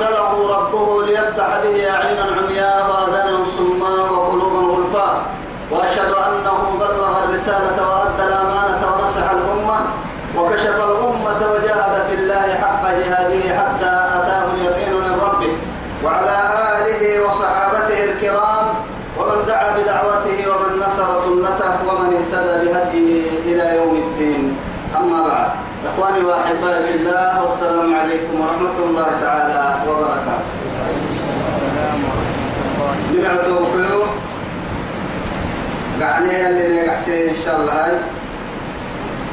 أرسله ربه ليفتح به أعينا عمياء وآذانا صماء وقلوبا غلفاء. وأشهد أنه بلغ الرسالة وأدى الأمانة ونصح الأمة وكشف الأمة وجاهد في الله حق جهاده حتى أتاه اليقين من ربه وعلى آله وصحابته الكرام ومن دعا بدعوته ومن نصر سنته ومن اهتدى بهديه إلى يوم الدين أما بعد إخواني وأحبائي في الله والسلام عليكم ورحمة الله تعالى. وبركاته جمعة وكيو قعني اللي نقحسي إن شاء الله هاي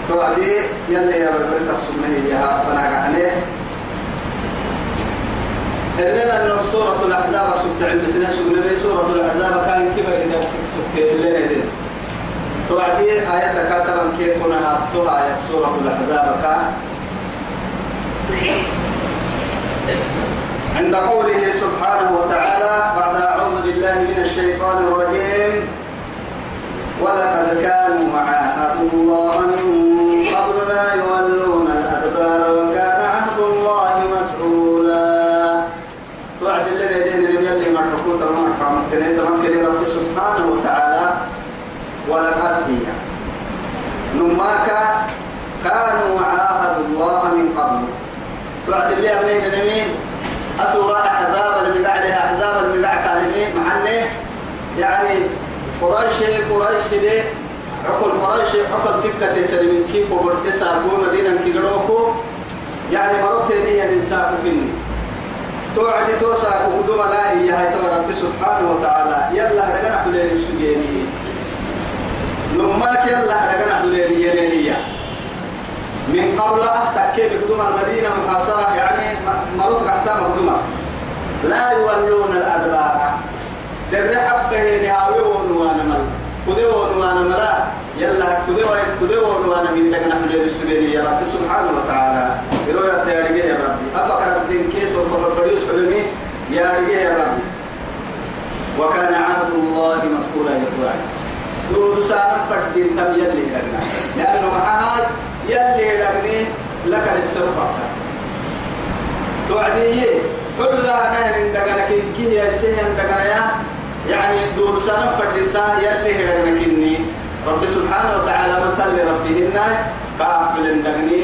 توعدي يلي يا بقول تقسمه إياها فأنا قعني إلنا أنه سورة الأحزاب سبت عند سنة سبت سورة الأحزاب كان كيف إذا سبت إلنا دي توعدي آية كاتبا كيف كنا أفتوها آية سورة الأحزاب كان عند قوله سبحانه وتعالى بعد أعوذ بالله من الشيطان الرجيم ولقد كانوا عاهدوا الله من قبل لا يولون الأدبار وكان عهد الله مسؤولا توعد الذي دين يلي مرحبون تمام مرحبون تمام رب سبحانه وتعالى. ولقد هي. نماك كانوا عاهدوا الله من قبل. توعد اللي أبنين نمين أسورة أحزاب المدع لها أحزاب المدع كالمين معني يعني قريش قريش دي عقل قريش عقل تكة تتلمين كيف وقلت سابو مدينة كيقروكو يعني مرات هي الإنسان كني. توعد توسع قدوم لا هي هاي رب سبحانه وتعالى. يلا رجعنا حلين السجيني. نماك يلا رجعنا حلين يلينيا من قبل أحتك كيف قدوم المدينة محاصرة يعني مرات قحتا مقدومة لا يولون الأدبار. در حبه نهاوي وأنا مل. كدو وأنا ملا. يلا كدو كدو وأنا من دغنا حلول السبيل يا رب. سبحانه وتعالى. يروي تيارجي يا رب. أفكر الدين كيس وكفر بريوس علمي. يا رجي يا رب. وكان عهد الله مسؤولا يطوع دود سانا فردين تم يلي لأنه معها يلي لغني لك السرقة توعدي كلها نهر دغنا كي يا سين دغنا يا يعني دور سنة فردتا يلي هرنكني رب سبحانه وتعالى مثل ربهن كعب لندغني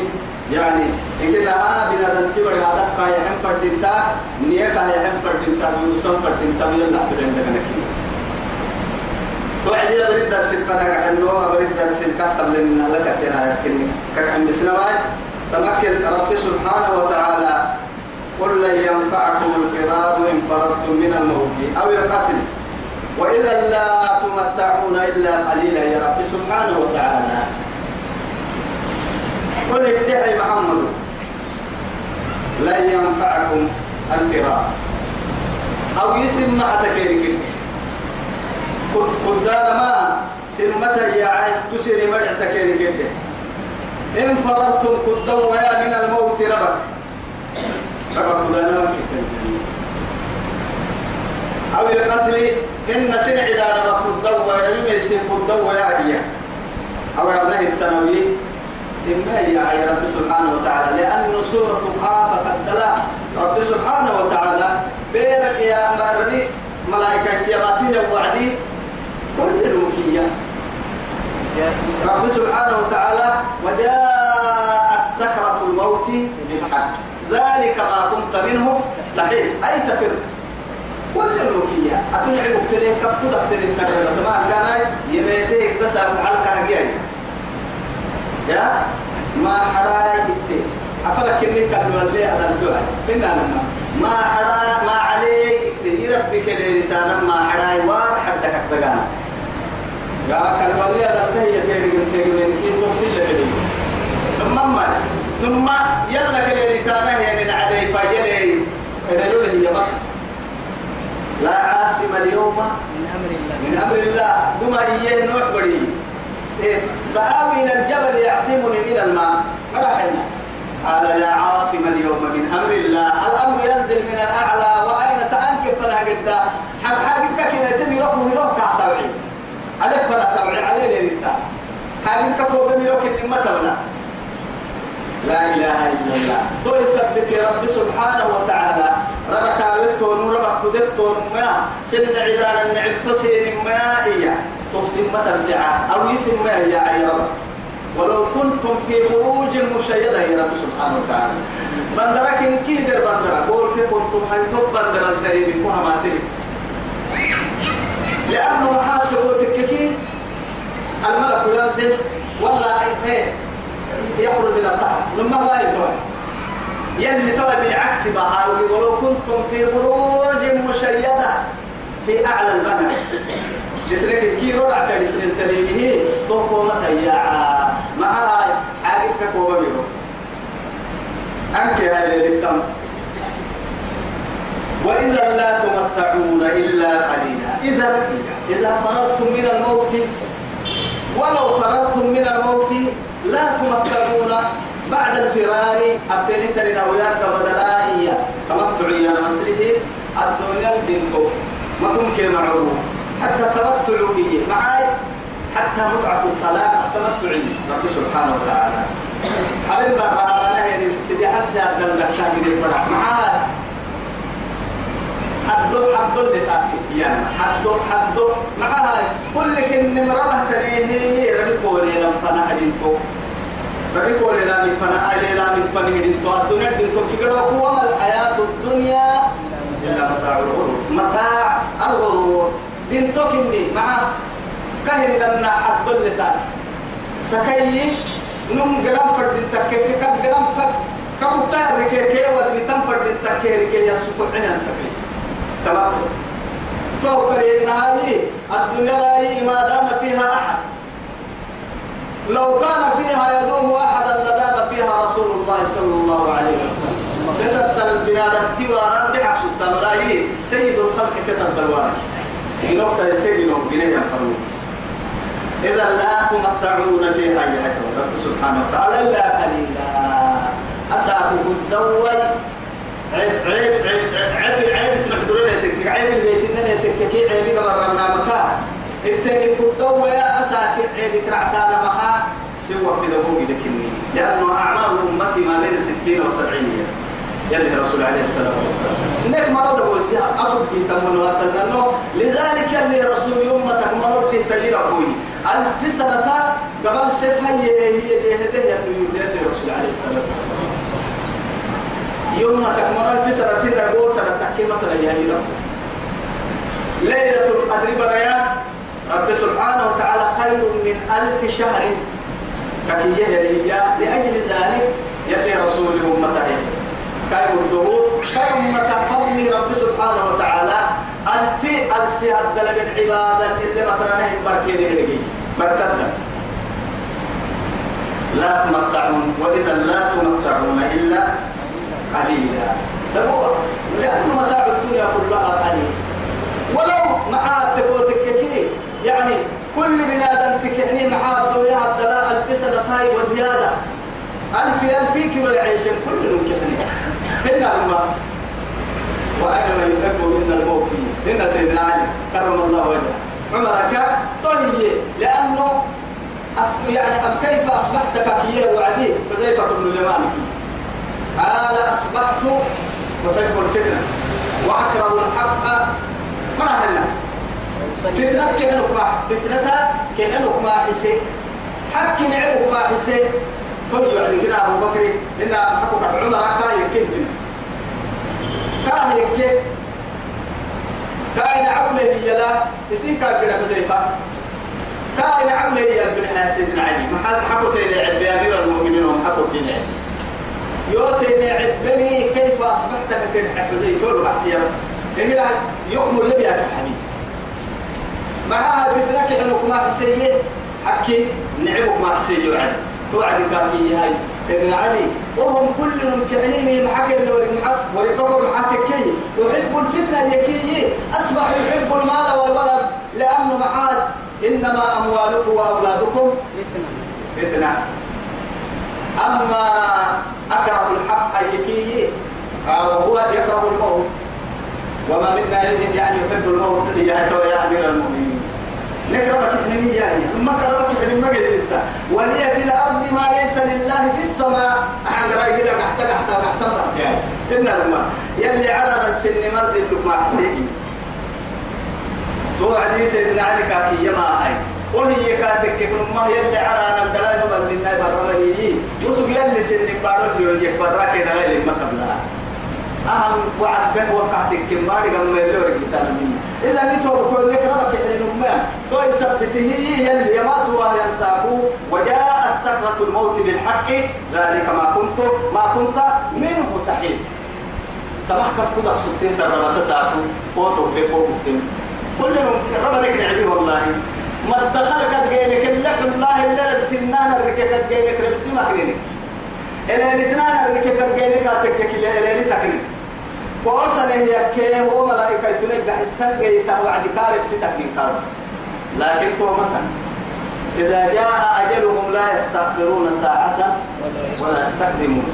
يعني إن كده أنا بنا دنتي بڑا هدف کا يهم فردتا نية کا يهم فردتا دور سنة فردتا يلا لندغنكني وعدي بريد درس الفنا إنه بريد درس الكتب لنا لك في لكن كعند سنوات تمكن رب سبحانه وتعالى قل لن ينفعكم الفرار إن فررتم من الموت أو القتل. وإذا لا تمتعون إلا قليلا يا رب سبحانه وتعالى. قل ادعي محمد. لن ينفعكم الفرار أو يسم مع تكيرك قدام ما سمة يا عايز تسيري مرع تكيرك إن فررتم قدام ويا من الموت ربك. ربك قدام أو القتل إن سنع إذا ربك الضوء لم يسن الضوء يا أبيا. أو أبناء التنوي سمع يا رب سبحانه وتعالى. لأن سورة قاف قد رب سبحانه وتعالى بينك يا مربي ملائكة يا وعدي. كل المكية رب سبحانه وتعالى وجاءت سكرة الموت بالحق. ذلك ما كنت منه تحيد أي تفر؟ كل المكية أتنعي مكتلين كبتو دكتلين تكرر تمام كان يميتيك تسأل حلقة هجيان يا؟ ما حراي إتي أفلك كني كلمة اللي أدل جوعي. إننا لما. ما حرا ما عليه إتي ربك تانا ما حراي وار حدك أكتغانا يا كالولي هذا تهي تيرين تيرين كي توصل لك ثم ما؟ ثم يلا كلي كان هي من علي فجلي. إذا هي بس لا عاصم اليوم من أمر الله. من أمر الله. دم هي نوح بري إيه سآوي إلى الجبل يعصمني من الماء. قال لا عاصم اليوم من أمر الله. الأمر ينزل من الأعلى. وأين تأنكب؟ فلا قد حق حاجتك كنا تمي ربه يروح كعتوعي عليك فلا توعي عليه ليلتا حاجتك هو بميروك تبنا لا إله إلا الله. تو يثبت رب سبحانه وتعالى. ربك عبدتون ربك كدتون ما. سن عدانا النعم تسين ما إياه تقسم ما ترجع. أو يسم ما هي عي رب. ولو كنتم في خروج مشيدة يا رب سبحانه وتعالى. بندرك إن كيدر بندرك. قول كيف كنتم حيثم بندر الدليل كوها ما تلك لأنه محاط تككين الملك ينزل ولا إيه يخرج من الطهر لما ما يتوه يلي توا بالعكس بقى ولو كنتم في بروج مشيدة في أعلى البنى جسرك كي رجع كريسن التليه توقو متى يا مع حاجة كوبا بيرو. أنك هذه الكم وإذا لا تمتعون إلا قليلا. إذا إذا فررتم من الموت ولو فررتم من الموت لا تمتعون بعد الفرار. أبتلت لنا وياك بدلائية تمتعي مسله الدنيا الدنكو ما ممكن معروف حتى تمتعوا به. معاي. حتى متعة الطلاق. تمتعي رب سبحانه وتعالى. حبيب نهي السيدي حد سيادة لك معاي. حدو حدو اللي تاكي. يعني حدو حدو معها كل كن مرة تريه ربكو لنا فنا هدينتو ربكو لنا من فنا لنا من فنا هدينتو الدنيا هدينتو كي قدوا الحياة الدنيا إلا متاع الغرور. متاع الغرور. بنتو كني. مع كهن لنا حدو اللي تاكي. سكيي نم قدام فردين تكي. كم قدام فك كم تار ركي كي ودني تم فردين تكي. ركي يسوق عنا سكيي. تمام توكل النهاية الدنيا لا ما دام فيها أحد. لو كان فيها يدوم أحدا لدام فيها رسول الله صلى الله عليه وسلم. كتبت تيوارا بحق سلطان ملاهي سيد الخلق كتب الوارك نقطة السجن بنيه الخلق إذا لا تمتعون فيها يا رب سبحانه وتعالى إلا قليلا. أساكم الدول. عيب عيب عيب عيب محضرين يتك عيب البيت كمية لأنه أعمار أمتي ما بين ستين وسبعين يلي الرسول عليه الصلاة والسلام إنك مرض أبو أفضل في تمن وقتنا لذلك يلي رسول أمتك مرض في تغيير أبوي ألف سنة قبل سفها هي هي هي هي يلي الرسول عليه الصلاة والسلام يوم تكمل في سنة نقول سنة تحكيمة يا رب ليلة القدر بريا رب سبحانه وتعالى خير من ألف شهر. ككيه هي لأجل ذلك يلي رسول أمته كاي الدهور كاي أمة فضل رب سبحانه وتعالى؟ ألف ألسي أدل من عبادة اللي مكرانه بركين هدقي مرتدى لا تمتعون. وإذا لا تمتعون إلا قليلا. تبوك لأنه متاع الدنيا كلها قليل. ولو مع تبوتك يعني كل بنادم تكعني مع الدنيا الدلاء ألف سنة هاي وزيادة. ألف ألف كيلو يعيش كل مكحني هنا الماء وأنا ما يحب منا الموت هنا سيدنا علي كرم الله وجهه. عمرك طهي لأنه يعني كيف أصبحت ككيه وعدي؟ حذيفة بن اليمان قال أصبحت محب الفتنة وأكره الحق فرحنا فتنة كأنك ما فتنة كأنك ما حسي. حق نعبك ما حسي. كل يعني كده أبو بكر إن حقك عمر كاهي كيف كاهي كيف كاين عقله يلا يسين كافر حذيفة كاين عقله يا ابن سيدنا علي. ما حد حقك إلى أمير المؤمنين وما حقك إلى يوتي عبني كيف أصبحت ككل حذيفة ولا بحسيا إن يكمل لبيا كحديث معها فتنة كحنك ما حسيه حكي نعبك ما حسيه وعد توعد كاكي هاي. سيدنا علي وهم كلهم كعليم محكر ورقبهم محاتكي يحب الفتنة يكي أصبح يحب المال والولد لأنه معاد. إنما أموالكم وأولادكم فتنة. أما أكره الحق يكي وهو يكره الموت. وما منا يعني يحب الموت يا أمير المؤمنين. نكربك إحنا يعني. ما كربك إحنا ما قلت ولي في الأرض ما ليس لله في السماء. أحد رأي كده تحت تحت تحت يعني إن الماء يلي على السن مرد لك مع حسيني تو عدي سيدنا علي كاكي يما هاي. وهي كاتك كن ما يلي أنا بلاي بل لنا برمني. وسوق يلي سن يكبر كده لا لما قبلها. أهم وعد به وقعتك كم قبل ما يلور كتاب مني إذا نتوى بكل لك ربك إحنا تو يثبته يلي يمات وينساكو وجاءت سكرة الموت بالحق. ذلك ما كنت ما كنت منه تحيد تبحكم كذا سبتين ترى تساكو. فوتو في فوتو كلهم ربنا نعبي والله. ما دخلك جينك لك الله اللي لبس النان الركيك جينك لبس ما كرينك إلى الاثنان الركيك جينك أتكك إلى تكريم وأصل هي كيه هو ملائكة تنجح السنة جيتا وعد كارك ستكين كارك لكن هو مثلا إذا جاء أجلهم لا يستغفرون ساعة ولا يستقدمون.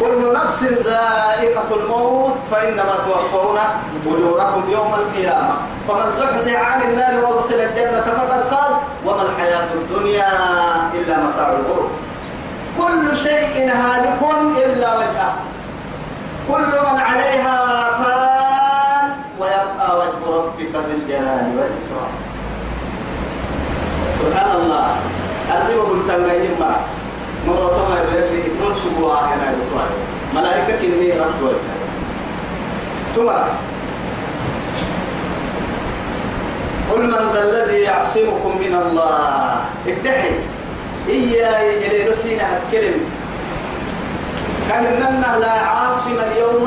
كل نفس ذائقة الموت فإنما توفون أجوركم يوم القيامة. فمن زحزح عن النار وأدخل الجنة فقد فاز وما الحياة الدنيا إلا متاع الغرور. كل شيء هالك إلا وجهه. كل من عليها فان ويبقى وجه ربك ذي الجلال والإكرام. سبحان الله. وقلت لهم ما مرة ما يريد إثنون سبوا هنا يطوال ملائكة كنهي ربط ثم قل من ذا الذي يعصمكم من الله. ادحي. إياه يجري نسينا الكلمة كان إننا لا عاصم اليوم.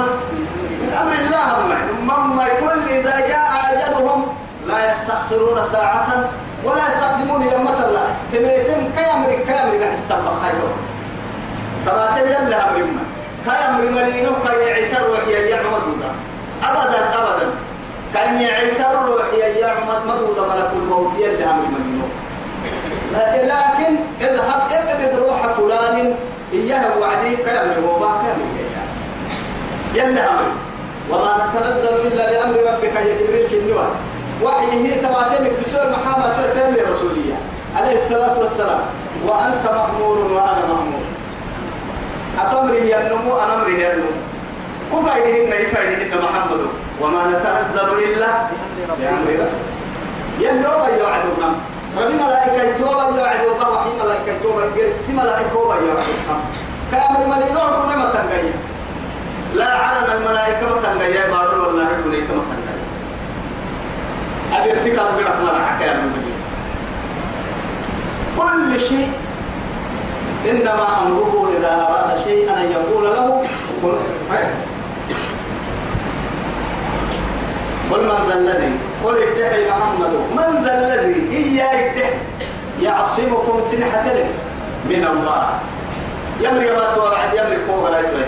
من أمر الله مما يكون إذا جاء أجلهم لا يستأخرون ساعة ولا يستقدمون يوم الله تميتم كامر كامر بحس بخير طبعا تبين لها مهمة كامر مرينو كي يعتر وحيا يعمد. أبدا أبدا. كان يعتر وحيا يعمد. مدودة ملك الموت يلي أمر مرينو لكن اذهب ابد روح فلان. إياه وعدي كامل هو ما كامل يلا أمر. وما نتنزل إلا بأمر ربك يا جبريل كنوة وحيه تواتينك بسوء محامة تؤتي رسولية. عليه الصلاة والسلام. وأنت مأمور وأنا مأمور. أتمري ينمو أنا أمري ينمو كفايدهن يفايدهن محمد. وما نتنزل إلا بأمر ربك ينمو يوعدنا ربي ملائكة يتوبا يوعدوا الله وحي يتوبا يوعدوا كامل ملينور كنا ما تنقيا لا علنا الملائكة ما تنقيا بارو والله الملائكة ما تنقيا أبي ارتكاب بدك مرة حكاية من كل شيء إنما أمره إذا أراد شيئا أن يقول له كن قل من ذا الذي قل ادعي محمد من ذا الذي إياه ادعي يعصمكم سنحة لك من الله يمري ما توعد يمري فوق لا يتوى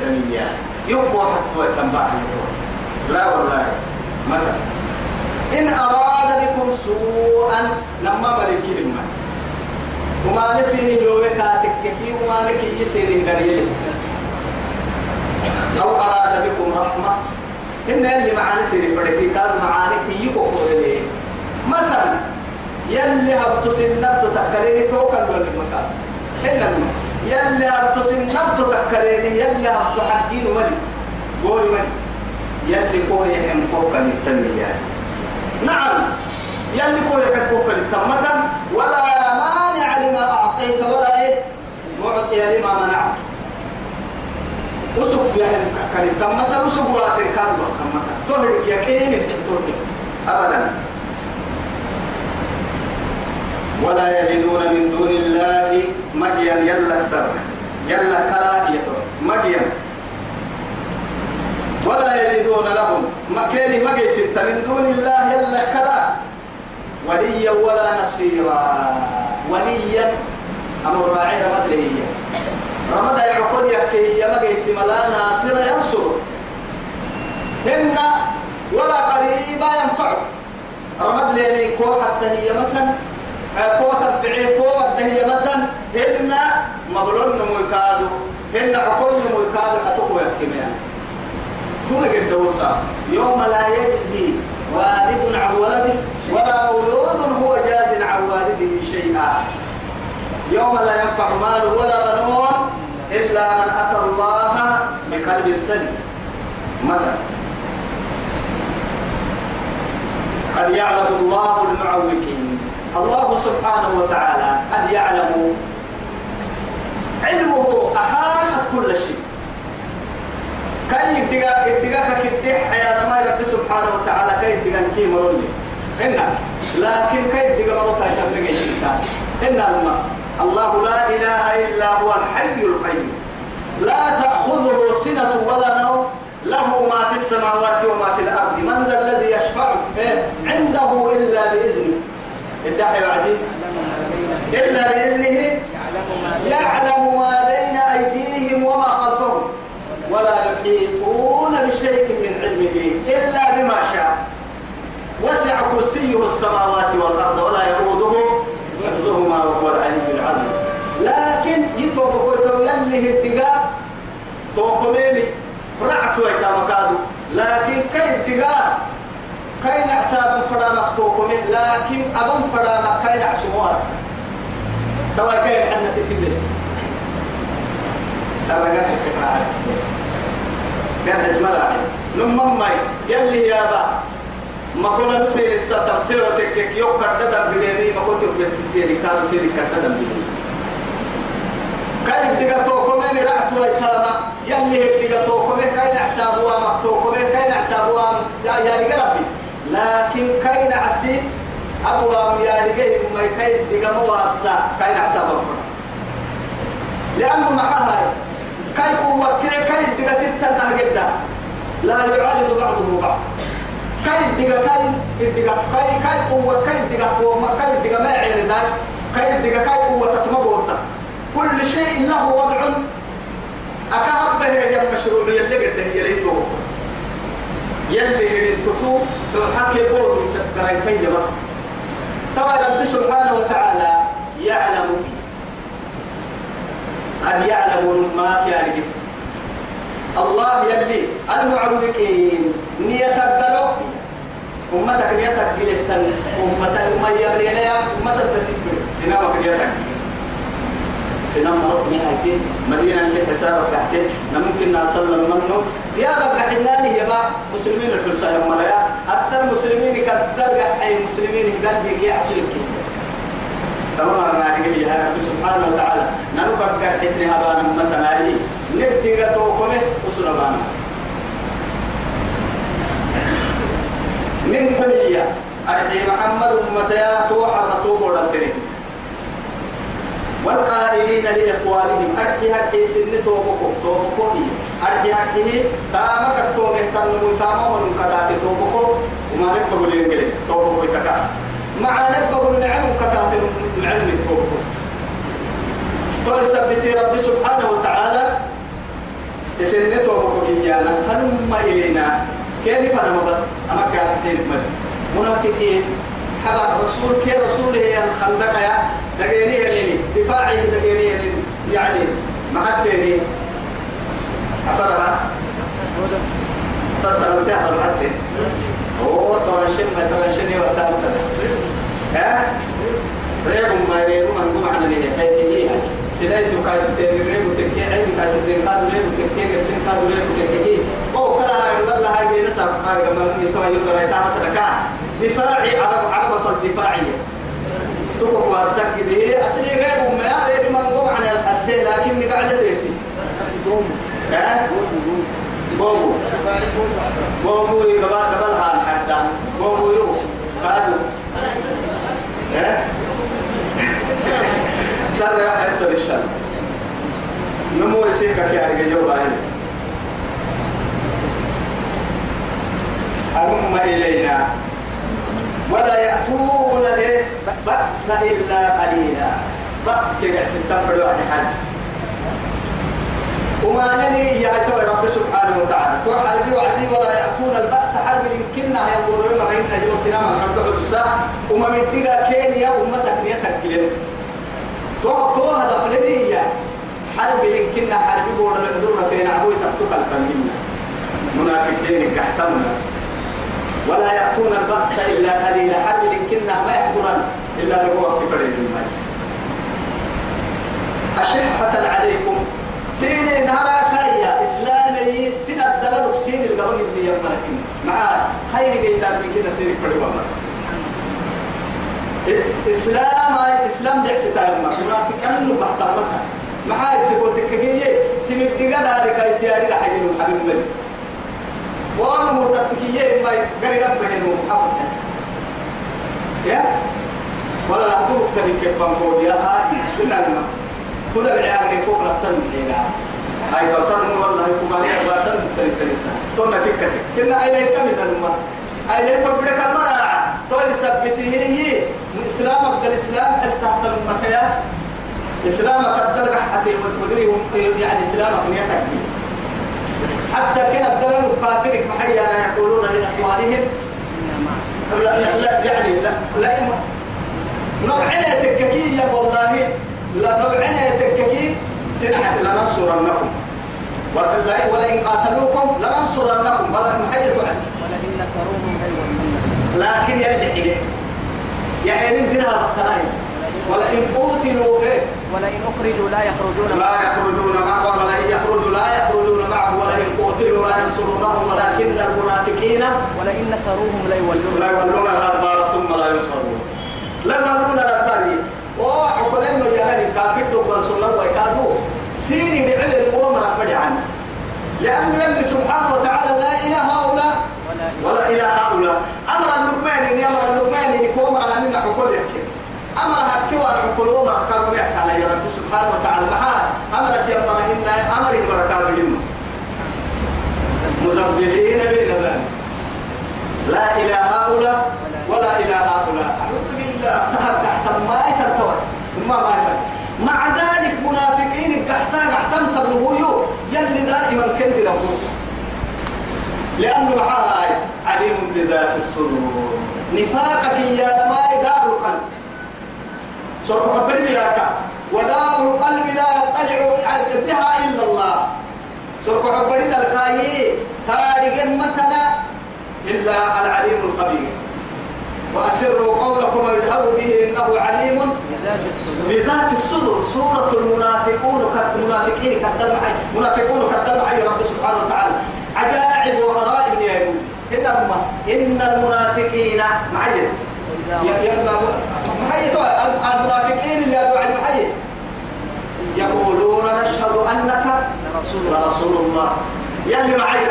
يبقى حتى تنبع لا والله. ماذا إن أراد بكم سوءا لما بلي كلمة وما نسيني لو كاتك كي وما نكي يسيرين قريب أو أراد بكم رحمة إن اللي معانا سيري فرقي كان معانا كي يكو قولي مثلا يلي هبتو سنبتو تكريني توكل ولا إن يلي هبتو سنبتو تكريني يلي هبتو حقين ملي قولي ملي يلي كو يهم كوكا التنمية نعم. يلي كو يهم كوكا التنمية ولا مانع لما أعطيت ولا إيه؟ معطي لما منعت. كم متى وسوق واسع كان كم متى تقول يا كين الدكتور. أبدا. ولا يجدون من دون الله مجيا يلا سر. يلا كلا مجيا. ولا يجدون لهم مكان مجيت من دون الله يلا كلا وليا ولا نصيرا. وليا. أمر راعي رمد لي رمد يعقل يكي مجيت ملا ناصر ينصر. هن ولا قريبا ينفع. رمد لي كو حتى هي مكان. كو تبعي كو هي مكان هن مبلون ميكادو هن عقل ميكادو أتقوى الكيمياء ثم قد يوم لا يجزي والد عن ولده ولا مولود هو جاز عن والده شيئا. يوم لا ينفع مال ولا بنون إلا من أتى الله بقلب سليم. ماذا؟ قد يعلم الله المعوقين. الله سبحانه وتعالى قد يعلم علمه أحاط كل شيء. كاي يدقا يدقا كتير حياة ما رب سبحانه وتعالى كاي يدقا كي مروني إنا لكن كاي يدقا مروتا الإنسان. إنا الماء الله لا إله إلا هو الحي القيوم. لا تأخذه سنة ولا نوم. له ما في السماوات وما في الأرض. من ذا الذي يشفع؟ عنده إلا بإذنه. الدحي وعدي إلا بإذنه يعلم ما بين أيديهم وما خلفهم ولا يحيطون بشيء من علمه إلا بما شاء. وسع كرسيه السماوات والأرض ولا يؤوده حفظهما وهو العلي العظيم. لكن يتوقف يلي الدقاء توقميني رعت ويتا مكادو لكن كيف دقاء كاين حساب فرامك توقمين لكن أبن فرامك كاين عشمواس توا كاين حنة في الليل سرقات الفكرة قال الجمال نمم ماي يلي يا با ما كنا نسير الساتر سيرتك يوك كرددا بديني ما كنت بتتيري كانوا سيري كرددا بديني كاين دقا توكمين رعت ويتاما يلي دقا توكمين كاين حسابوا ما توكمين كاين حسابوا يا يا لكن كاين عسي أبوام يا رجال ما كاين دقا مواسا كاين حسابوا لأنه معها كاي قوة كاي كاي دقا ستة نهجدا لا يعارض بعضه بعض. كاي دقا كاي دقا كاي كاي قوة كاي دقا فوما كاي دقا ما عيردان كاي دقا كاي قوة تتمبوتا كل شيء له وضع. أكهب به هي المشروعية اللي قد هي ليتو يلي تتو لو حكي قول تراي في جبا ترى رب سبحانه وتعالى يعلم قد يعلم ما يعني الله يلي المعروفين نية الدلو أمتك نيتك قلت أمتك ما يبري لها أمتك تتكبر سنابك نيتك سنام مرض نهايتين مدينة اللي حسابك تحتين ممكن نصل منه. يا بقى حناني يا بقى مسلمين الحلسة يا ملايا حتى المسلمين كدل أي مسلمين قد بيجي عسلك تمام أنا أقول يا رب سبحانه وتعالى. نانو كبر حتني هبانا مثلا لي نبتي قتوكمه وصل بانا من كلية أرحي محمد أمتيا توحى رتوب ورتني والقائلين لإخوانهم أرحي هرحي سن توبكو توبكو هي أرحي هرحي تامك التوبة تنمو تاما ونكتات توبكو وما نبقى لين توبكو يتكا مع نبقى العلم كتات العلم توبكو طول سبتي رب سبحانه وتعالى سن توبكو كيانا هلما إلينا. كيف أنا بس؟ أما كان حسين منافقين. حبا رسول كي رسول هي الخندق يا دقيني يعني دفاعي دقيني يعني ما حتى أفرها فترى سحر حتى هو ترشن ما ترشن وقتها ها؟ ريبهم ما ريبهم أنقم عن اللي حيث سلايتو كاستين ريبو تكي عيب كاستين قادو ريبو تكي كرسين قادو ريبو تكي. أو كلا لها هاي بينسا ما يقول لها يقول لها دفاعي عرب عرب فالدفاعية تقوم واسك دي. أصلي غير ما غير ما نقوم عن أساسي لكن نقعد تيتي بوم ها؟ بوم بوم قبل قبل هان حتى. بوم يو كادو ها؟ سر حتى للشام نمو يسيك يا رجال يوم أهم إلينا. ولا يأتون بأس إلا قليلا. بأس يحسن تنفر واحد حد. وما نلي يا رب سبحانه وتعالى. توحى لي وعدي ولا يأتون البأس حرب يمكننا يقولون ما غيرنا جو سينما الحمد الساعة وما مدقا كينيا ومتك نيتك كلين تو تو هدف لي حرب يمكننا حرب بورد الحضور فين عبوي تكتب الفنجنا منافقين كحتمنا ولا يأتون البأس إلا قليلا حرب يمكننا ما يحضرن إلا لو وقت فريد المال أشحة عليكم. سين نهارا كايا إسلامي سين الدلال سين القبل اللي يملكين مع خير جيتان من كنا سين فريد إسلام إسلام دعس تايما منافق أنه بحترمتها محاي تقول تككية تمدقى دارك ايتياري من حبيب الملك وأنا مرتبكية ما يقرق بهم محمد يا؟ ولا لا تقول تبي كيف بنقول يا هاي؟ سنة ما كل العيال يقول لفتن من هنا. هاي بطن والله يقول عليها باسن تلك تلك تونا تكتك كنا أين يتمد الماء أين يقول لك المرأة تقول سبته هي إسلامك الإسلام هل تحت المكيا إسلامك الدرجة حتى ودري يعني إسلامك نيتك حتى كان الدلال كافرك محيا يقولون لإخوانهم. لا لا يعني لا لا نوعنا تككية والله. لا نوعنا تككي. سنحة لننصرنكم. ولئن قاتلوكم لننصرنكم. ولا محيا ولئن نصروهم لكن يرجع يعني نديرها بالطلايا ولئن قتلوا إيه؟ ولئن أخرجوا لا يخرجون لا يخرجون معه ولئن يخرجوا لا يخرجون معه لا ينصرونهم ولكن المنافقين ولئن نصروهم لا يولون. لا يولون الأدبار ثم لا ينصرون. لا يولون الأدبار إنه يلاني كافر دوبل سنة ويكادو سيري بعلم الأمر أحمد عنه لأن يلي سبحانه وتعالى لا إله هؤلاء. ولا إله هؤلاء. أمر اللقمان أمر اللقمان يكون أمر أن نحكول يحكي. أمر هكي وأنعقل وما كانوا يحكى يا رب سبحانه وتعالى. محال أمرت يا أمر إن أمر بركاتهم مزبزلين بين ذلك لا إلى هؤلاء ولا إلى هؤلاء. أعوذ بالله. تحت ما يترتوى ما ما مع ذلك منافقين تحتاج احتم تبلغوا يلي دائما كنت ربوس لأنه محاي عليم بذات الصدور. نفاقك يا دماء دار القلب. سرق حبرني ياك وداء القلب لا يطلع بها إلا الله. سرق حبرني الكاي تاريخ مثلا إلا العليم الخبير. وأسروا قولكم اجهروا به إنه عليم بذات الصدور. سورة المنافقون كالمنافقين كالدمع منافقون كالدمع رب سبحانه وتعالى. عجائب وغرائب يا يقول إنهم إن المنافقين معين. المنافقين اللي أبو عدي محيي يقولون نشهد أنك لرسول الله. يلي معي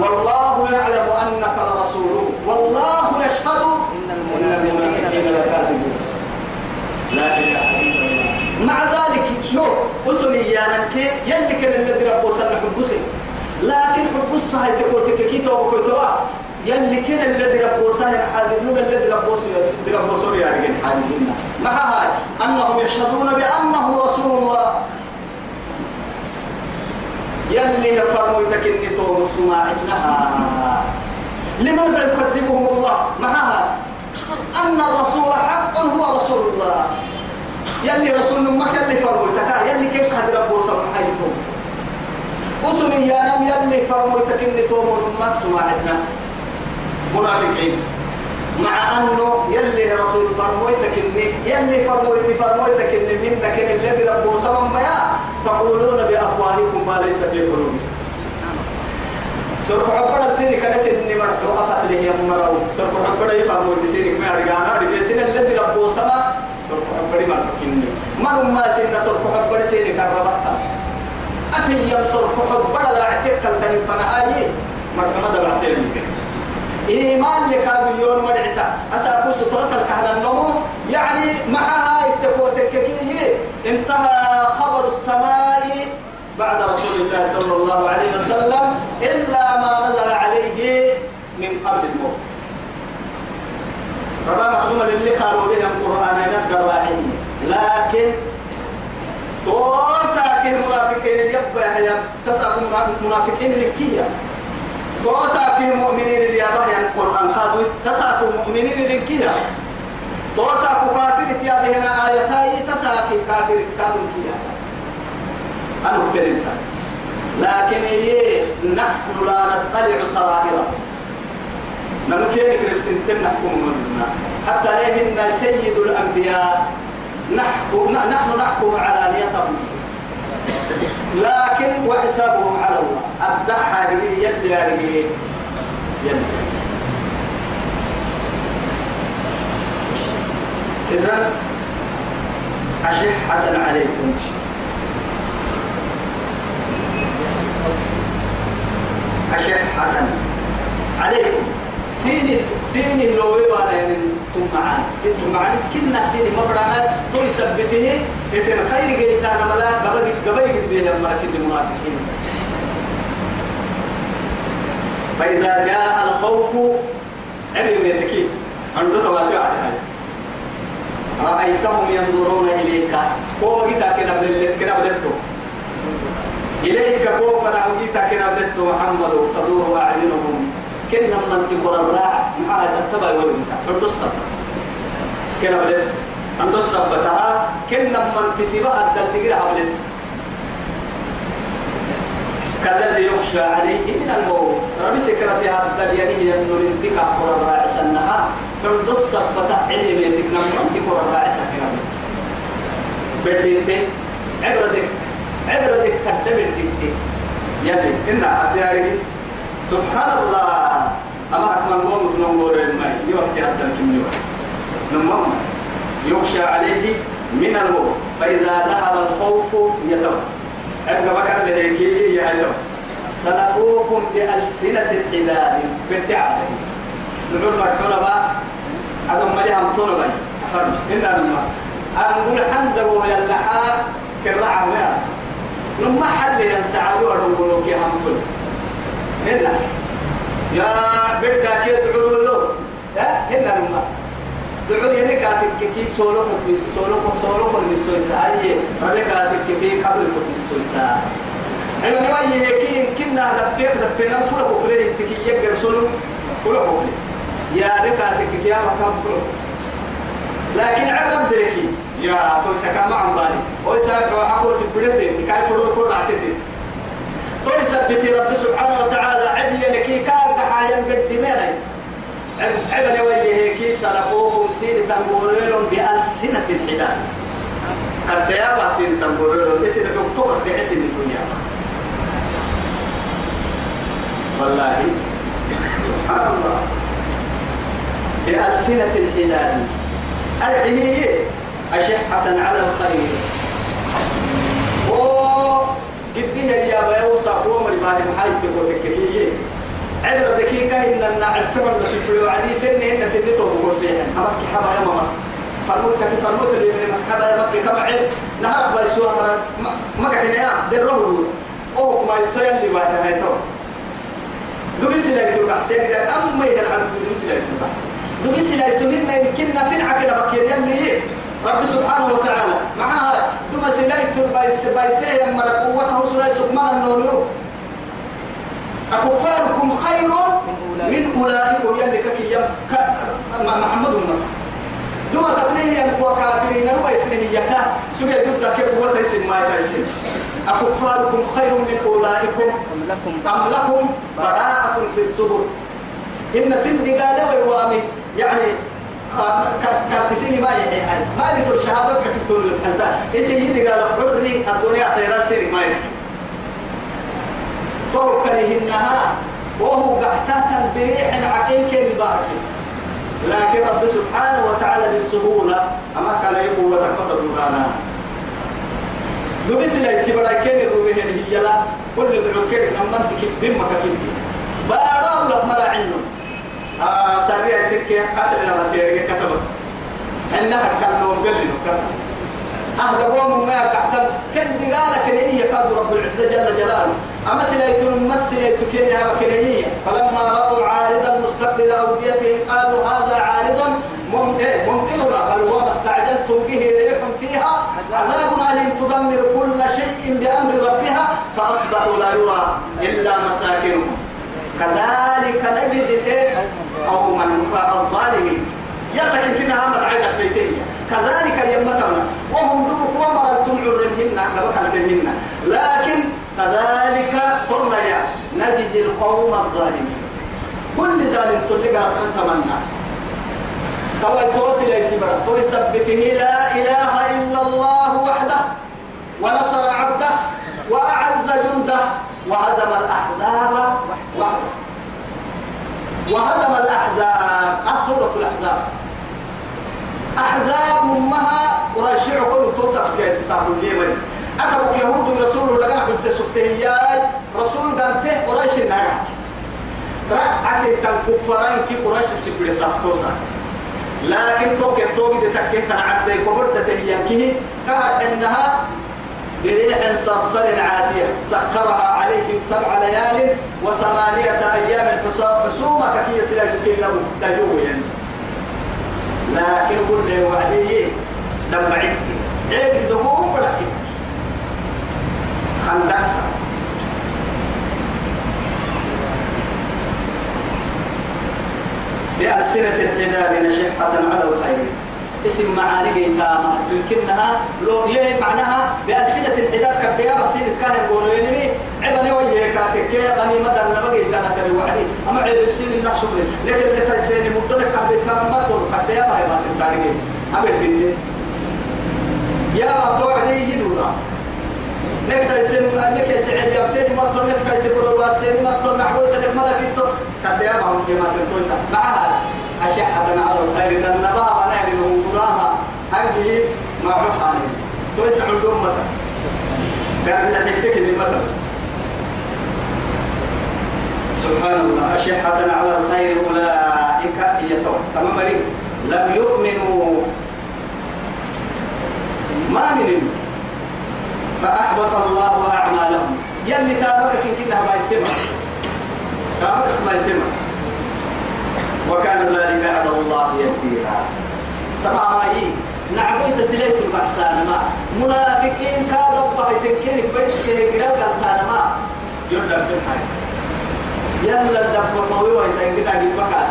والله يعلم أنك لرسوله. والله يشهد إن المنافقين لكاذبون. لا إله إلا الله. مع ذلك شو؟ أسمي يا نكي. يلي كان الذي ربو سنة حبسي لكن حبس هاي تقول تككيتو وكوتوا يلي كان الذي ربو سهل حاجنون الذي ربو ربو سوريا يعني حاجنون مع هاي أنهم يشهدون بأنه رسول الله. يلي يفرموا يتكني توم سماعتنا لماذا يكذبهم الله معها؟ أن الرسول حق هو رسول الله. يلي رسول ما اللي فرموا تكا يلي كيف قد ربو سمحيتهم وسمي يا نم يلي فرموا تكني توم ما سماعتنا منافقين. مع أنه يلي رسول فرمويتك اني يلي فرمويت فرمويتك إني منك إن الذي ربو سلام يا. تقولون بأفواهكم ما ليس في قلوبكم. سرق حبرة سيني كان سيني مرحو أفت له يمرو سرق حبرة يفهموا سيني. ما رجعنا رجع سين الذي ربو سما سرق حبرة ما تكيني ما ما سين سرق حبرة سيني كربتها أفي يوم سرق حبرة لا عتيك كالتني فنهاي مرحبا دبعتين إيمان لك مليون مدعتا أساكو سترة الكهنة النمو يعني معها التكوتككية انتهى خبر السماء بعد رسول الله صلى الله عليه وسلم. إلا ما نزل عليه من قبل الموت. ربما معلومة اللي قالوا بها القرآن ينقر راعين لكن توساكن منافقين؟ يبقى هي تساكن منافقين لكية توساكن مؤمنين اللي يبقى القرآن خادوا تساكن مؤمنين لكية توساكن كافر تيابه هنا آياتي تساكن كافر كافر كية أنا أكترين لكن إيه نحن لا نطلع سرائره نمكن كريم سنتين نحكم منا حتى لهن سيد الأنبياء نحكم نحن نحكم على نيتهم. لكن وحسابهم على الله. الضحى يد يد يد إذا أشحة عليكم. أشحة عليكم. سيني سيني لو وأنا يعني ثم معانا ثم معانا كنا سيني مفرعنا تو يثبته اسم خير جيت أنا ملا قبل قبل جيت بيه مركب المنافقين فإذا جاء الخوف علم يتكي عنده تواتر على رأيتهم ينظرون إليك. هو جيتا كنا كنا بدتو إليك كوف نعم جيتا كنا بدتو محمد تدور أعينهم. كنا من تقر الراعة معها تتبع ولدك فردس كنا بدت عند الصبتها كنا من تسيبها الدلتقر عبلت كالذي يخشى عليه من الموت. ربي سكرتها الدليانية أنه انتقى قر الراعي سنها فردس صبتها علميتك نمت تقر الراعي سكرا بديتي عبرتك عبرتك ديتي يلي إنها أتياري سبحان الله. أما أكمل قوم نمور الماء. يوقت حتى الكمية نمم يخشى عليه من الموت فإذا ذهب الخوف يتوب أنت بكر لهيكي يعلم سلقوكم بألسنة الحداد. بالتعب نقول ما كنا أدم مليهم طلبا فرج إن الماء أنقول حمد ويلحا كرعا نما حل ينسعوا ونقولوا كي هم كل. هنا يا بدك يدعو له. ها؟ هنا نما دعو يعني كاتك كي سولو كي سولو سولو كل مسوي ساي ربك كاتك كي قبل كل مسوي ساي أنا رأيي هيك كنا دفيق دفينا فلا بقولي تكي يقدر سولو فلا بقولي يا بكاتك كي يا مكان فلا لكن عرب ديكي يا تو سكا ما عم بالي هو سكا حقوق تبرتي كاي فلو كل عتتي تو سبتي رب سبحانه وتعالى عبي لكي كان دحايا مقدمين عبل وجهه كي سلقوهم سين تنبوريل بألسنة الحداد قد يا باسين تنبوريل اسم دكتور بعسن الدنيا. والله. سبحان الله. بألسنة الحداد الحنية أشحة على الخير. قد بها يا بيوسع ومر بعد محايد تقول لك عبرة دقيقة إن النعم تمر بس يقولوا عدي سنة إن سنته بقصيها أمك حبا يا ماما فرموت كي فرموت اللي من حبا يا مكي كم عيب نهار بيسوا مرة ما قاعد يا دربه أو ما يسوي اللي بعد هاي تو. دبي سلاي تبحث يا أم ما يدل عن دبي سلاي تبحث دبي سلاي تهنا يمكننا في العقل بكير يلي. رب سبحانه وتعالى. معها دم سلاي تبايس بايسه يا مرة قوته. سلاي سبحانه النور أكفاركم خير من أولئكم يلي ككي محمد المرة دوما تبنيه ينقوى كافرين روا يسنه يكا سبيل ضد كيف هو تيسن ما تيسن أكفاركم خير من أولئكم. أم لكم؟ براءة في الزبر إن سند قال وروامي يعني كارتسيني ما يحيي ما لتر شهادة تقول لك أنت؟ إيش يدي قال حرني الدنيا خيرات سيري ما يحيي توكلهنها وهو قحتها بريح عقيم باكي لكن رب سبحانه وتعالى بالسهولة أما كان يقول وتكفر الغانا دبس لا يتبرا كين الروبه هي لا كل دعوكير لما انت بما كنتي بارام لك مرا عنه آه سريع سكة قصر لما تيري كتبس. إنها كان نوم قال لي أهدى قوم ما تحتم كن دقالك هي قد رب العزة جل جلاله. أما سليت مسليت كينها بكنية فلما رأوا عارضا مستقبل أوديتهم قالوا هذا عارض إيه ممطرها بل هو ما استعجلتم به ريح فيها؟ عذاب أليم تدمر كل شيء بأمر ربها فأصبحوا لا يرى إلا مساكنهم. كذلك نجد إيه؟ أو من الظالمين. يلا كنتنا هم عيدة بيتية كذلك يمتنا. وهم دبك وما تمعرهن كبكتهن لكن كذلك قلنا يا نجزي القوم الظالمين. كل ظالم تلقى أن تمنى. تو توصل اعتبار تو ثبته لا إله إلا الله وحده ونصر عبده وأعز جنده وهزم الأحزاب وحده. وهزم الأحزاب. آه سورة الأحزاب. أحزاب أمها قريشع كل توصف كيس صاحب اليمن. أكبر يهود رسول لقنا قلت سبتهياي رسول قالته قريش النجات رأت الكفارين كي قريش تبري صاحب لكن توك توك دي تكيه عبد كبرت تهيانكه كانت إنها بريح صرصر عاتية. سخرها عليهم سبع ليال وثمانية أيام حساب حسومة كي يسير له تجويا لكن قل لي وعدي لما عدي عيب دهوم ولكن. خندقسا بألسنة الحداد نشحة على الخير. اسم معاني تامة يمكنها لو هي معناها بألسنة الحداد كبيا بسيط كان يقولون عبني وجهك كاتك يا غني مدى نبغي كان تري وحدي. أما عيب سين النحس لكن اللي تسيني مدرك كابيت كان ما تقول. كبيا ما هي ما بنتي يا ما توعدي يدونا نكتا يسم نكتا يسعد يبتين ما تقول نكتا يسفر الواسين ما تقول نحوي تلك مدى في التو كبيا ما هم كما تنتويسا معها أشحة على الخير ذا النبا ونهر الهنقراما هذه ما عحاني توسع الأمة قال لك تكتب المثل سبحان الله أشحة على الخير أولئك يتوى تمام لم يؤمنوا ما من فأحبط الله أعمالهم. يلي تابك كنها ما يسمع. تابك ما يسمع. وكان ذلك على الله يسيرا. طبعا هي؟ نعبد تسليت البحسان ما. منافقين كاذب بهي تنكينك بيس كهجرا قلتانا ما. يردم في الحي يلا الدب قوي ويتنكين عجل بكات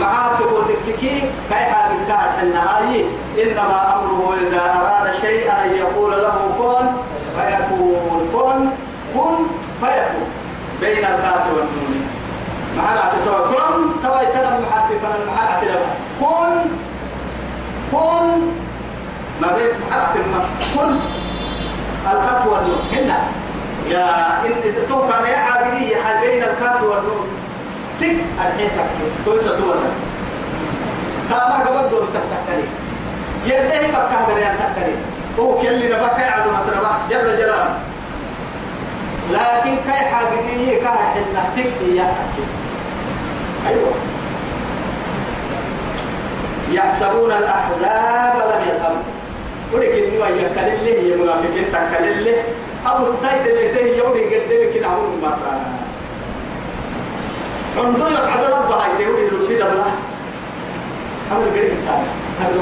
معاك وتككي كي حاجة تاعت النهاية إنما أمره إذا أراد شيئا أن يقول له كن فيكون. كن كن فيكون. بين الكاف والنون. محل عتتوا كن توا يتلم محففا المحل عتلم كن كن ما بين محل عتلم كن. الكاف والنون. هنا. يا إن توقع يا عابدية حال بين الكاف والنون. تك الحين تكتب تويسة تونا كما قبل دور سكتكني يديه بكا دريان تكني هو كل نبكا عظمة نبكا جل جلاله لكن كاي حاجة كاي حنا تكتي يا أيوة. يحسبون الأحزاب لم يذهبوا ولكن نوا يكل اللي هي منافقين تكل اللي. أبو التايت اللي تهي يوري قدامك كنا عمر ما صار عندو يقعد ربها يتوري له كده بلا أمر قريب الثاني. هذا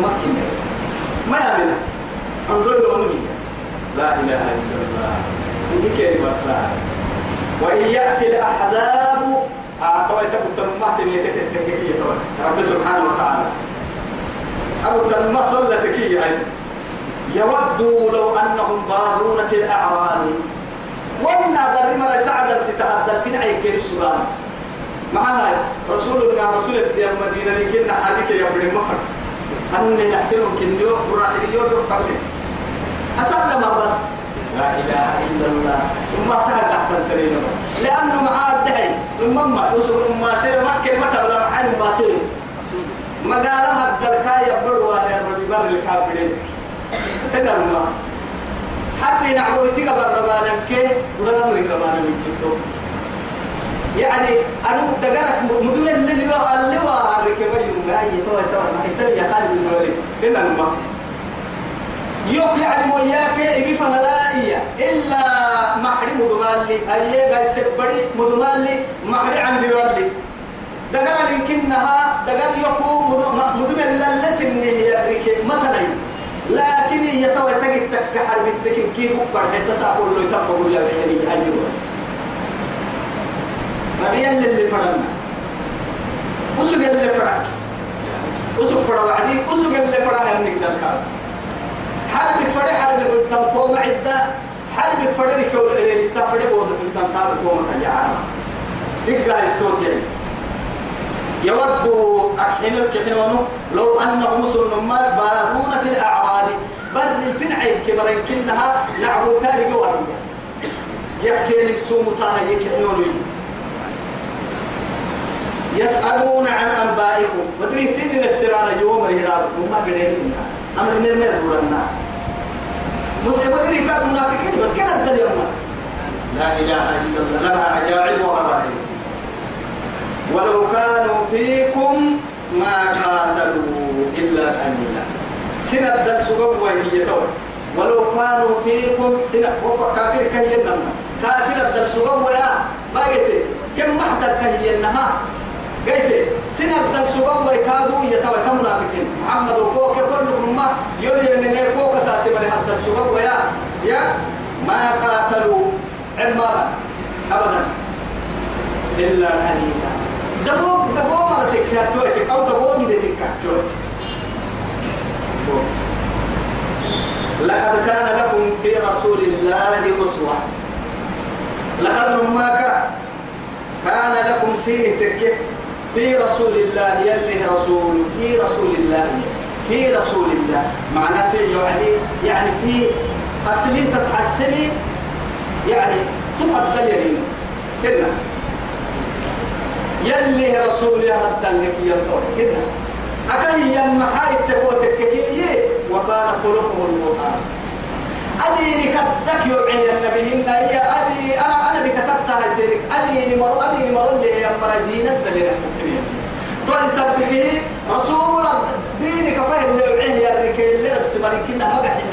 ما يعمل عندو يقولون لا إله إلا الله. إنك بس وإن يأتي الأحزاب أعطوا يتبو التنمات يتتتكي رب سبحانه وتعالى. أبو التنمى صلى تكي يودوا لو أنهم بارون في الأعراب. وأنا بر مرة سعدا ستهدى في نعي كير السودان. معنا رسول الله رسول يا مدينة لكن حالك يا ابن المفر. أن نحكيهم كنيو وراح اليوم قبل أسلم بس. لا إله إلا الله. وما تهدى تحت الترين لأنه معاه الدعي المما وسوق الماسير مكة متى بلا محل الماسير مقالها الدركاية بروا يا ربي بر الكافرين. هنا الماء حتى نعبو تيجا بربانا كي ولا مريك ربانا من كتو يعني أنا دقرك مدوين اللي هو اللي هو عارك يوم لا يتوه يتوه ما يتوه يا خالد بن الوليد هنا الماء يوك يعني وياك يجي فنلائية إلا محرم مدمالي أيه قاي سبري مدمالي محري عن بيوالي دقر لكنها دقر يكون مدمن للسن هي الركي مثلا لكن هي تو تجد تكحر بالتكن كيف أكبر حتى سأقول له يتبقى يا بحري أيوه. فبيا اللي فرنا وسوق اللي فرق وسوق فرا وعدي وسوق اللي فرا هم نقدر كار حرب فرا حرب قدام قوم عدة حرب فرا ركول تفرق بود قدام كار قوم تجارة دقة استوت يعني. يود أحين الكحيون لو أنهم مسلمات بالغون في الأعراب بل في العين كبرين كنها تاري قوانية يحكي لك سوم طاها يكحيون يسألون عن أنبائكم. مدري سن السرارة يوم الهلال وما قدرين أمر من المال ورنا مسلم مدري كان منافقين بس كان الدنيا لا إله إلا الله. لها عجائب وغرائب. ولو كانوا فيكم ما قاتلوا إلا قليلا. سنة سبب وهي تول ولو كانوا فيكم سنة كافر كهينا كافر سبب ويا ما كم محتر كهينها؟ قلت سنة دل سبب ويكادوا يتوى كمنافقين محمد وكوك كلهم ما يولي من يكوك تاتي حتى السبب ويا يا ما قاتلوا عمارا أبدا إلا قليلا دبو دبو ما تكاتوي أو دبو جد تكاتوي لقد كان لكم في رسول الله أسوة لقد ماك كان لكم سين تكه في رسول الله يلي رسول في رسول الله في رسول الله. معناه في يعني يعني في أصلي تسحسني يعني تقدر يرين كنا. يلي رسول هذا لك يطور كده أكهي يمحاي تقوتك كي وكان خلقه القرآن أدي كتك يوعي النبي. إن هي أدي أنا أنا بكتبتها تلك أدي نمر أدي نمر اللي هي مردينة دليل تقول سبته رسول دينك فهم يوعيه يا ركيل اللي ربس مريكنا ما قاعد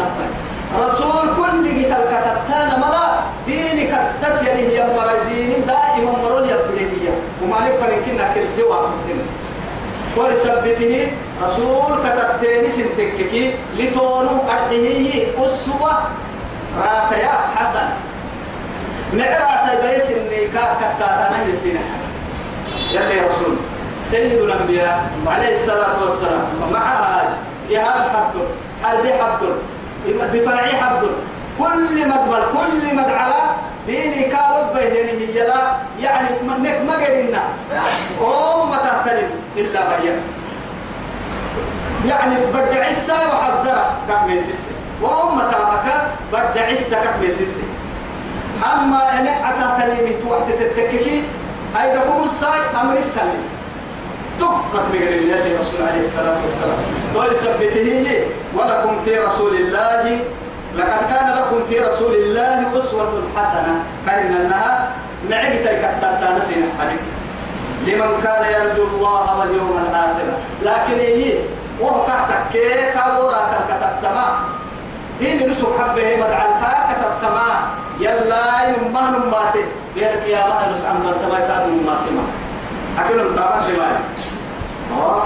رسول كل قتل كتبتان ملا دينك تتيني هي مردين دائما مرون يبليه وما نفر كنا كل جواب ولثبته رسول كتبتين سنتككي لتونو أرحيه أسوة راتيا حسن. معرات بيس النيكا كتاتنا يسينا يلي رسول سيد الأنبياء عليه الصلاة والسلام مع جهاد حبدر حرب حبدر دفاعي حبدر كل مدبر كل مدعلا ديني كارب يعني هي لا يعني منك ما قلنا أم تهتلم إلا بيا. يعني بدع عسى وحضر كم يسس وأم تابك بدع عسى كم يسس أما أنا أتهتلم توقت تتككي أي دكم الساي؟ أمر السليم تقت مقر الله رسول عليه الصلاة والسلام. تقول سبته ولكم في رسول الله لقد كان لكم في رسول الله أسوة حسنة. كان أنها معقتك كتبتا نسينا حديث لمن كان يرجو الله واليوم الآخر. لكن هي وهو كحتك كي كورا كتبتما هين نسو حبه مدعلتا كتبتما يلا يمه نماسي غير قيامة نسو عن مرتبة كاد نماسي ما أكلم طبعا دمائي آه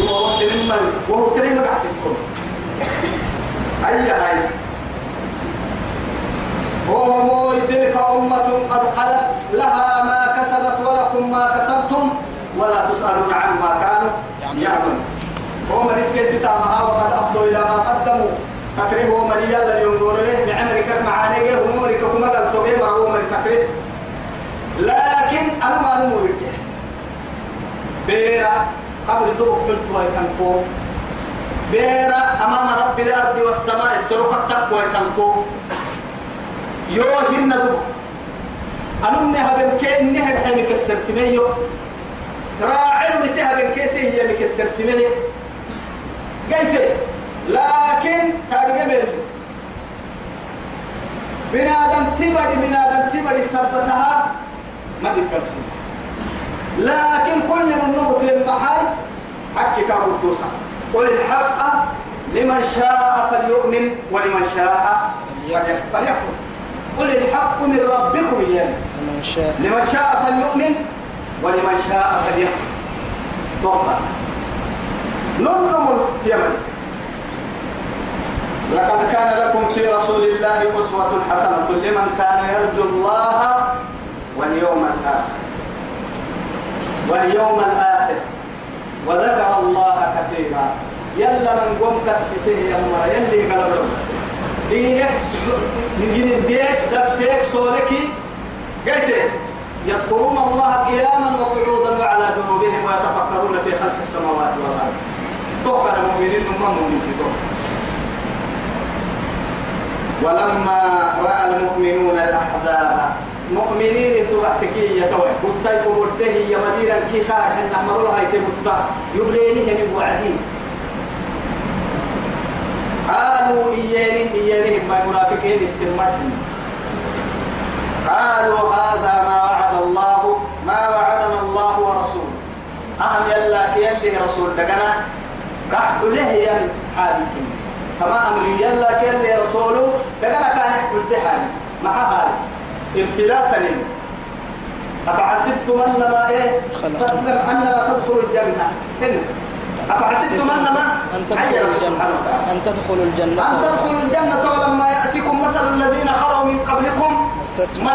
هو وقت نمي وهو كريم قحسبكم أي هاي وهم تلك أمة قد خلت لها ما كسبت ولكم ما كسبتم ولا تسألون عما كانوا يعملون هم رزق ستامها وقد أفضوا إلى ما قدموا. تقريب هو مريا اللي ينظر له بعمرك معانيه. هم مريك كما قال توبي مع هو مريك تقريب. لكن أنا ما نمو بيرا قبل دوك قلت ويكن فوق بيرا أمام رب الأرض والسماء السرق التقوى تنكو يو هن دو أنم بن كي نهر حي مكسرت ميو راعي مسيها بن كيسي هي مكسرت ميو قلت لكن تارجع ميل بنادم تبدي بنادم تبدي سبتها ما تكسر لكن كل من نقط للمحل حكي كابو توسع قل الحق لمن شاء فليؤمن ولمن شاء فليكفر. قل الحق من ربكم يعني لمن شاء فليؤمن ولمن شاء فليكفر. ننظم اليمن. لقد كان لكم في رسول الله أسوة حسنة لمن كان يرجو الله واليوم الآخر. واليوم الآخر. وذكر الله كثيرا. يلا من قوم كسته يا مرة يلي قالوا دينك من الديك دفيك سولكي قلت يذكرون الله قياما وقعودا وعلى جنوبهم ويتفكرون في خلق السماوات والأرض. تقر المؤمنين ثم مؤمنين ولما رأى المؤمنون الأحزاب مؤمنين تغتكي يتوي قلت يقول يا مدينة كي خارج ان امروا هاي تبتا يبليني هني وعدين قالوا إياني إياني ما منافقين التمتين قالوا هذا ما وعد الله ما وعدنا الله ورسوله. أهم يلا يلي رسول دقنا قحط له ين حالكم فما أمري يلا يلي رسوله دقنا كان حالي. مع هذا ابتلاء كريم. أفحسبتم أنما إيه؟ أنما تدخل الجنة. هنا أفحسبتم أنما أن تدخلوا الجنة. أن تدخلوا الجنة. أن تدخلوا الجنة ولما يأتيكم مثل الذين خلوا من قبلكم مستهم.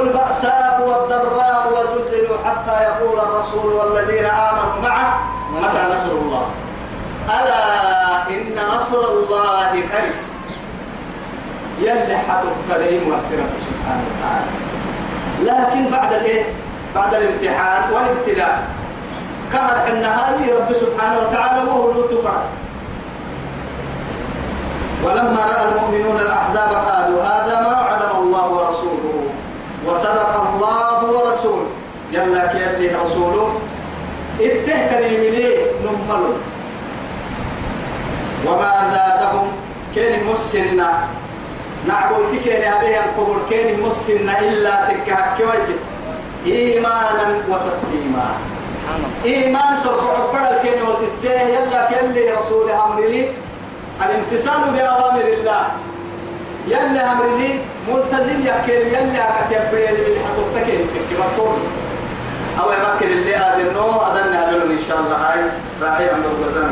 البأساء والضراء وزلزلوا حتى يقول الرسول والذين آمنوا معه متى نصر الله؟ ألا إن نصر الله قريب يلي حتى وأسرة سبحانه وتعالى. لكن بعد الإيه؟ بعد الامتحان والابتلاء. كهر النهار رب سبحانه وتعالى وهو لطفا ولما رأى المؤمنون الأحزاب قالوا هذا ما وعدنا الله ورسوله. وصدق الله ورسوله. يلا كيدي رسوله إتهتني منيه نملوا وما زادهم كان مسنا نعبد كان أبيه القبر كان مسنا إلا تكهك إيمانا وتسليما. إيمان سوف أكبر الكين وسيسيه يلا كلي رسول أمر لي الامتثال بأوامر الله. يلا أمر لي ملتزم يكير يلا كتب لي بالحقوق تكين تكي أو يمكن اللي هذا النوم أذن إن شاء الله. هاي راحي عند الوزن